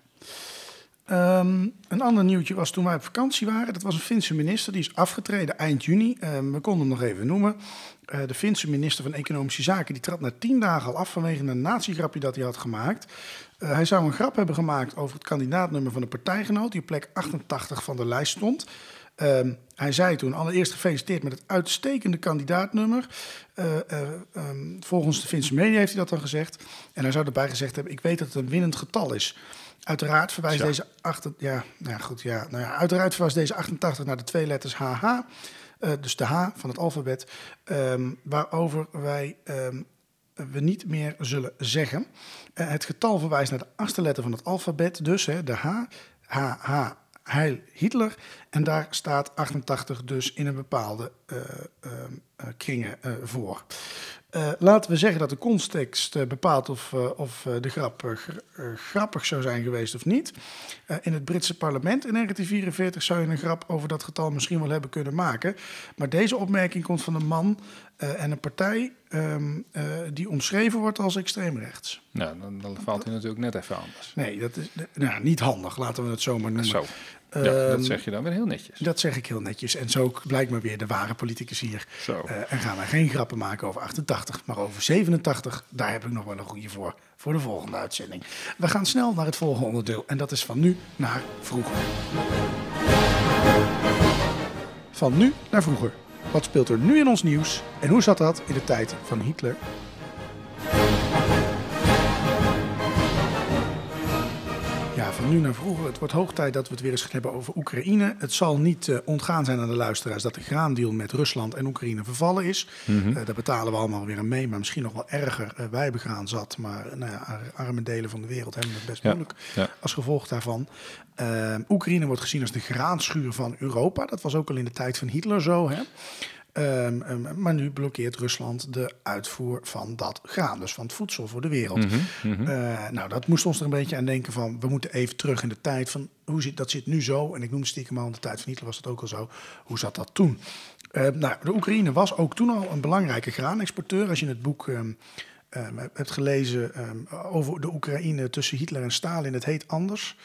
Um, een ander nieuwtje was toen wij op vakantie waren. Dat was een Finse minister, die is afgetreden eind juni. Um, we konden hem nog even noemen. Uh, de Finse minister van Economische Zaken die trad na tien dagen al af vanwege een natiegrapje dat hij had gemaakt. Uh, hij zou een grap hebben gemaakt over het kandidaatnummer van de partijgenoot, die op plek 88 van de lijst stond. Um, hij zei toen allereerst gefeliciteerd met het uitstekende kandidaatnummer. Uh, um, volgens de Finse media heeft hij dat dan gezegd. En hij zou erbij gezegd hebben: Ik weet dat het een winnend getal is. Uiteraard verwijst deze, achter, ja, nou goed, ja, nou ja, uiteraard verwijst deze 88 naar de twee letters HH. Uh, dus de H van het alfabet. Um, waarover wij um, we niet meer zullen zeggen. Uh, het getal verwijst naar de achtste letter van het alfabet. Dus hè, de H, H, H, Heil Hitler. En daar staat 88 dus in een bepaalde uh, kringen voor. Uh, laten we zeggen dat de context bepaalt of, of de grap grappig zou zijn geweest of niet. in het Britse parlement in 1944 zou je een grap over dat getal misschien wel hebben kunnen maken. Maar deze opmerking komt van een man en een partij um, die omschreven wordt als extreemrechts. Nou, dan, dan valt hij natuurlijk net even anders. Nee, dat is nou, niet handig, laten we het zo maar noemen. Zo. Ja, dat Um, zeg je dan weer heel netjes. Dat zeg ik heel netjes. En zo blijkt maar weer de ware politicus hier. Uh, en gaan wij geen grappen maken over 88, maar over 87. Daar heb ik nog wel een goede voor, voor de volgende uitzending. We gaan snel naar het volgende onderdeel. En dat is van nu naar vroeger. Van nu naar vroeger. Wat speelt er nu in ons nieuws? En hoe zat dat in de tijd van Hitler? Van nu naar vroeger. Het wordt hoog tijd dat we het weer eens gaan hebben over Oekraïne. Het zal niet uh, ontgaan zijn aan de luisteraars dat de graandeal met Rusland en Oekraïne vervallen is. Mm -hmm. uh, daar betalen we allemaal weer aan mee, maar misschien nog wel erger. Uh, wij hebben graan zat, maar nou ja, arme delen van de wereld hebben het best ja. moeilijk ja. als gevolg daarvan. Oekraïne wordt gezien als de graanschuur van Europa. Dat was ook al in de tijd van Hitler zo. Hè? Um, um, maar nu blokkeert Rusland de uitvoer van dat graan, dus van het voedsel voor de wereld. Mm -hmm, mm -hmm. Uh, nou, dat moest ons er een beetje aan denken van, we moeten even terug in de tijd van, hoe zit, dat zit nu zo, en ik noem stiekem al in de tijd van Hitler was dat ook al zo, hoe zat dat toen? Uh, nou, de Oekraïne was ook toen al een belangrijke graanexporteur. Als je het boek um, hebt gelezen over de Oekraïne tussen Hitler en Stalin, het heet anders.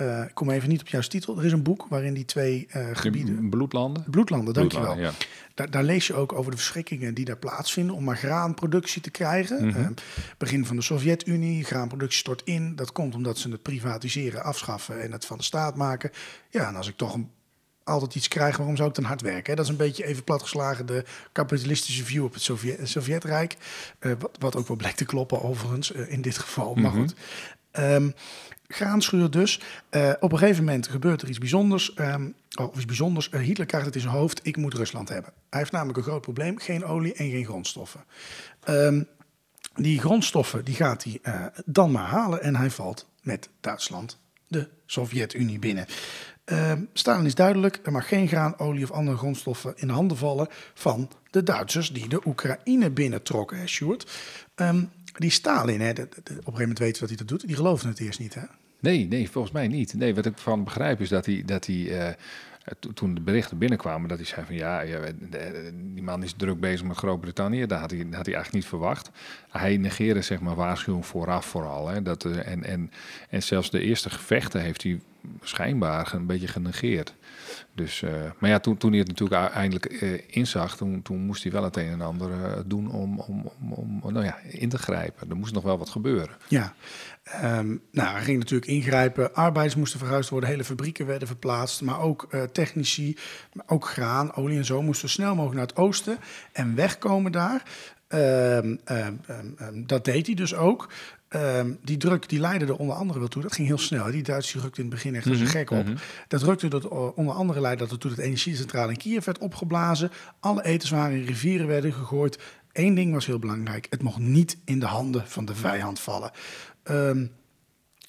Uh, ik kom even niet op jouw titel. Er is een boek waarin die twee uh, gebieden... Bloedlanden? Bloedlanden, dankjewel. Ja. Daar, daar, lees je ook over de verschrikkingen die daar plaatsvinden... om maar graanproductie te krijgen. Mm -hmm. uh, begin van de Sovjet-Unie, graanproductie stort in. Dat komt omdat ze het privatiseren, afschaffen en het van de staat maken. Ja, en als ik toch een altijd iets krijg, waarom zou ik dan hard werken? Hè? Dat is een beetje even platgeslagen de kapitalistische view op het Sovjet Sovjetrijk. Wat, wat ook wel blijkt te kloppen overigens, in dit geval. Mm -hmm. Maar goed. Um, graanschuur dus. Uh, op een gegeven moment gebeurt er iets bijzonders. Um, iets bijzonders. Uh, Hitler krijgt het in zijn hoofd, ik moet Rusland hebben. Hij heeft namelijk een groot probleem, geen olie en geen grondstoffen. Um, die grondstoffen die gaat hij uh, dan maar halen en hij valt met Duitsland de Sovjet-Unie binnen. Uh, Stalin is duidelijk, er mag geen graan, olie of andere grondstoffen in de handen vallen van de Duitsers die de Oekraïne binnentrokken, hè, Sjoerd. Die Stalin, hè, op een gegeven moment weten we dat hij dat doet, die geloofde het eerst niet, hè? Nee, nee, volgens mij niet. Nee, wat ik van begrijp is dat hij, dat hij uh, toen de berichten binnenkwamen, dat hij zei van ja, ja die man is druk bezig met Groot-Brittannië. Dat had hij, had hij eigenlijk niet verwacht. Hij negeerde zeg maar waarschuwing vooraf vooral. Hè, dat, en, en, en zelfs de eerste gevechten heeft hij schijnbaar een beetje genegeerd. Dus, maar ja, toen, toen hij het natuurlijk eindelijk uh, inzag, toen, toen moest hij wel het een en ander uh, doen om, om, om, om nou ja, in te grijpen. Er moest nog wel wat gebeuren. Ja, um, nou, hij ging natuurlijk ingrijpen. Arbeiders moesten verhuisd worden, hele fabrieken werden verplaatst. Maar ook technici, maar ook graan, olie en zo moesten snel mogelijk naar het oosten en wegkomen daar. Um, um, dat deed hij dus ook. Ehm, die druk die leidde er onder andere wel toe. Dat ging heel snel. Die Duitsers rukte in het begin echt als een gek op. Dat rukte er onder andere leidde dat er toen het energiecentrale in Kiev werd opgeblazen. Alle etenswaren in rivieren werden gegooid. Eén ding was heel belangrijk. Het mocht niet in de handen van de vijand vallen. Ehm,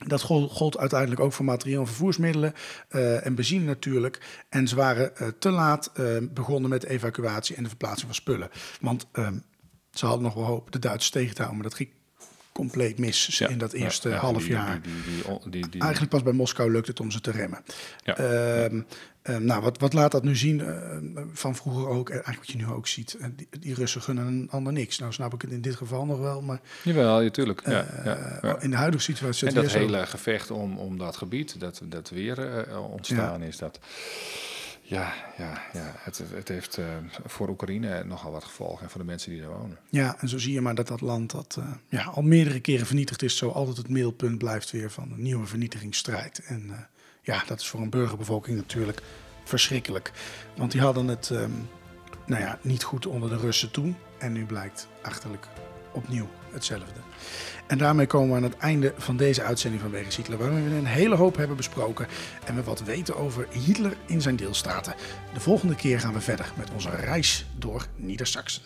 dat gold, uiteindelijk ook voor materieel en vervoersmiddelen uh, en benzine natuurlijk. En ze waren uh, te laat uh, begonnen met de evacuatie en de verplaatsing van spullen. Want ehm, ze hadden nog wel hoop de Duitsers tegen te houden, maar dat ging compleet mis in dat eerste ja, ja, half jaar. Die, die, Eigenlijk pas bij Moskou lukt het om ze te remmen. Ja. Ehm, nou, wat, wat laat dat nu zien ehm, van vroeger ook, en eigenlijk wat je nu ook ziet. eh, die, die Russen gunnen een ander niks. Nou snap ik het in dit geval nog wel, maar Jawel, natuurlijk. Ja, eh, ja, ja. in de huidige situatie... En dat zo- hele gevecht om, om dat gebied, dat, dat weer eh, ontstaan is, dat... Ja, ja, ja. Het, het heeft voor Oekraïne nogal wat gevolgen en voor de mensen die daar wonen. Ja, en zo zie je maar dat dat land dat ja, al meerdere keren vernietigd is, zo altijd het middelpunt blijft weer van een nieuwe vernietigingsstrijd. En ja, dat is voor een burgerbevolking natuurlijk verschrikkelijk. Want die hadden het ehm, nou ja, niet goed onder de Russen toen. En nu blijkt achterlijk opnieuw hetzelfde. En daarmee komen we aan het einde van deze uitzending van Wegens Hitler, waarin we een hele hoop hebben besproken en we wat weten over Hitler in zijn deelstaten. De volgende keer gaan we verder met onze reis door Nieder-Saxen.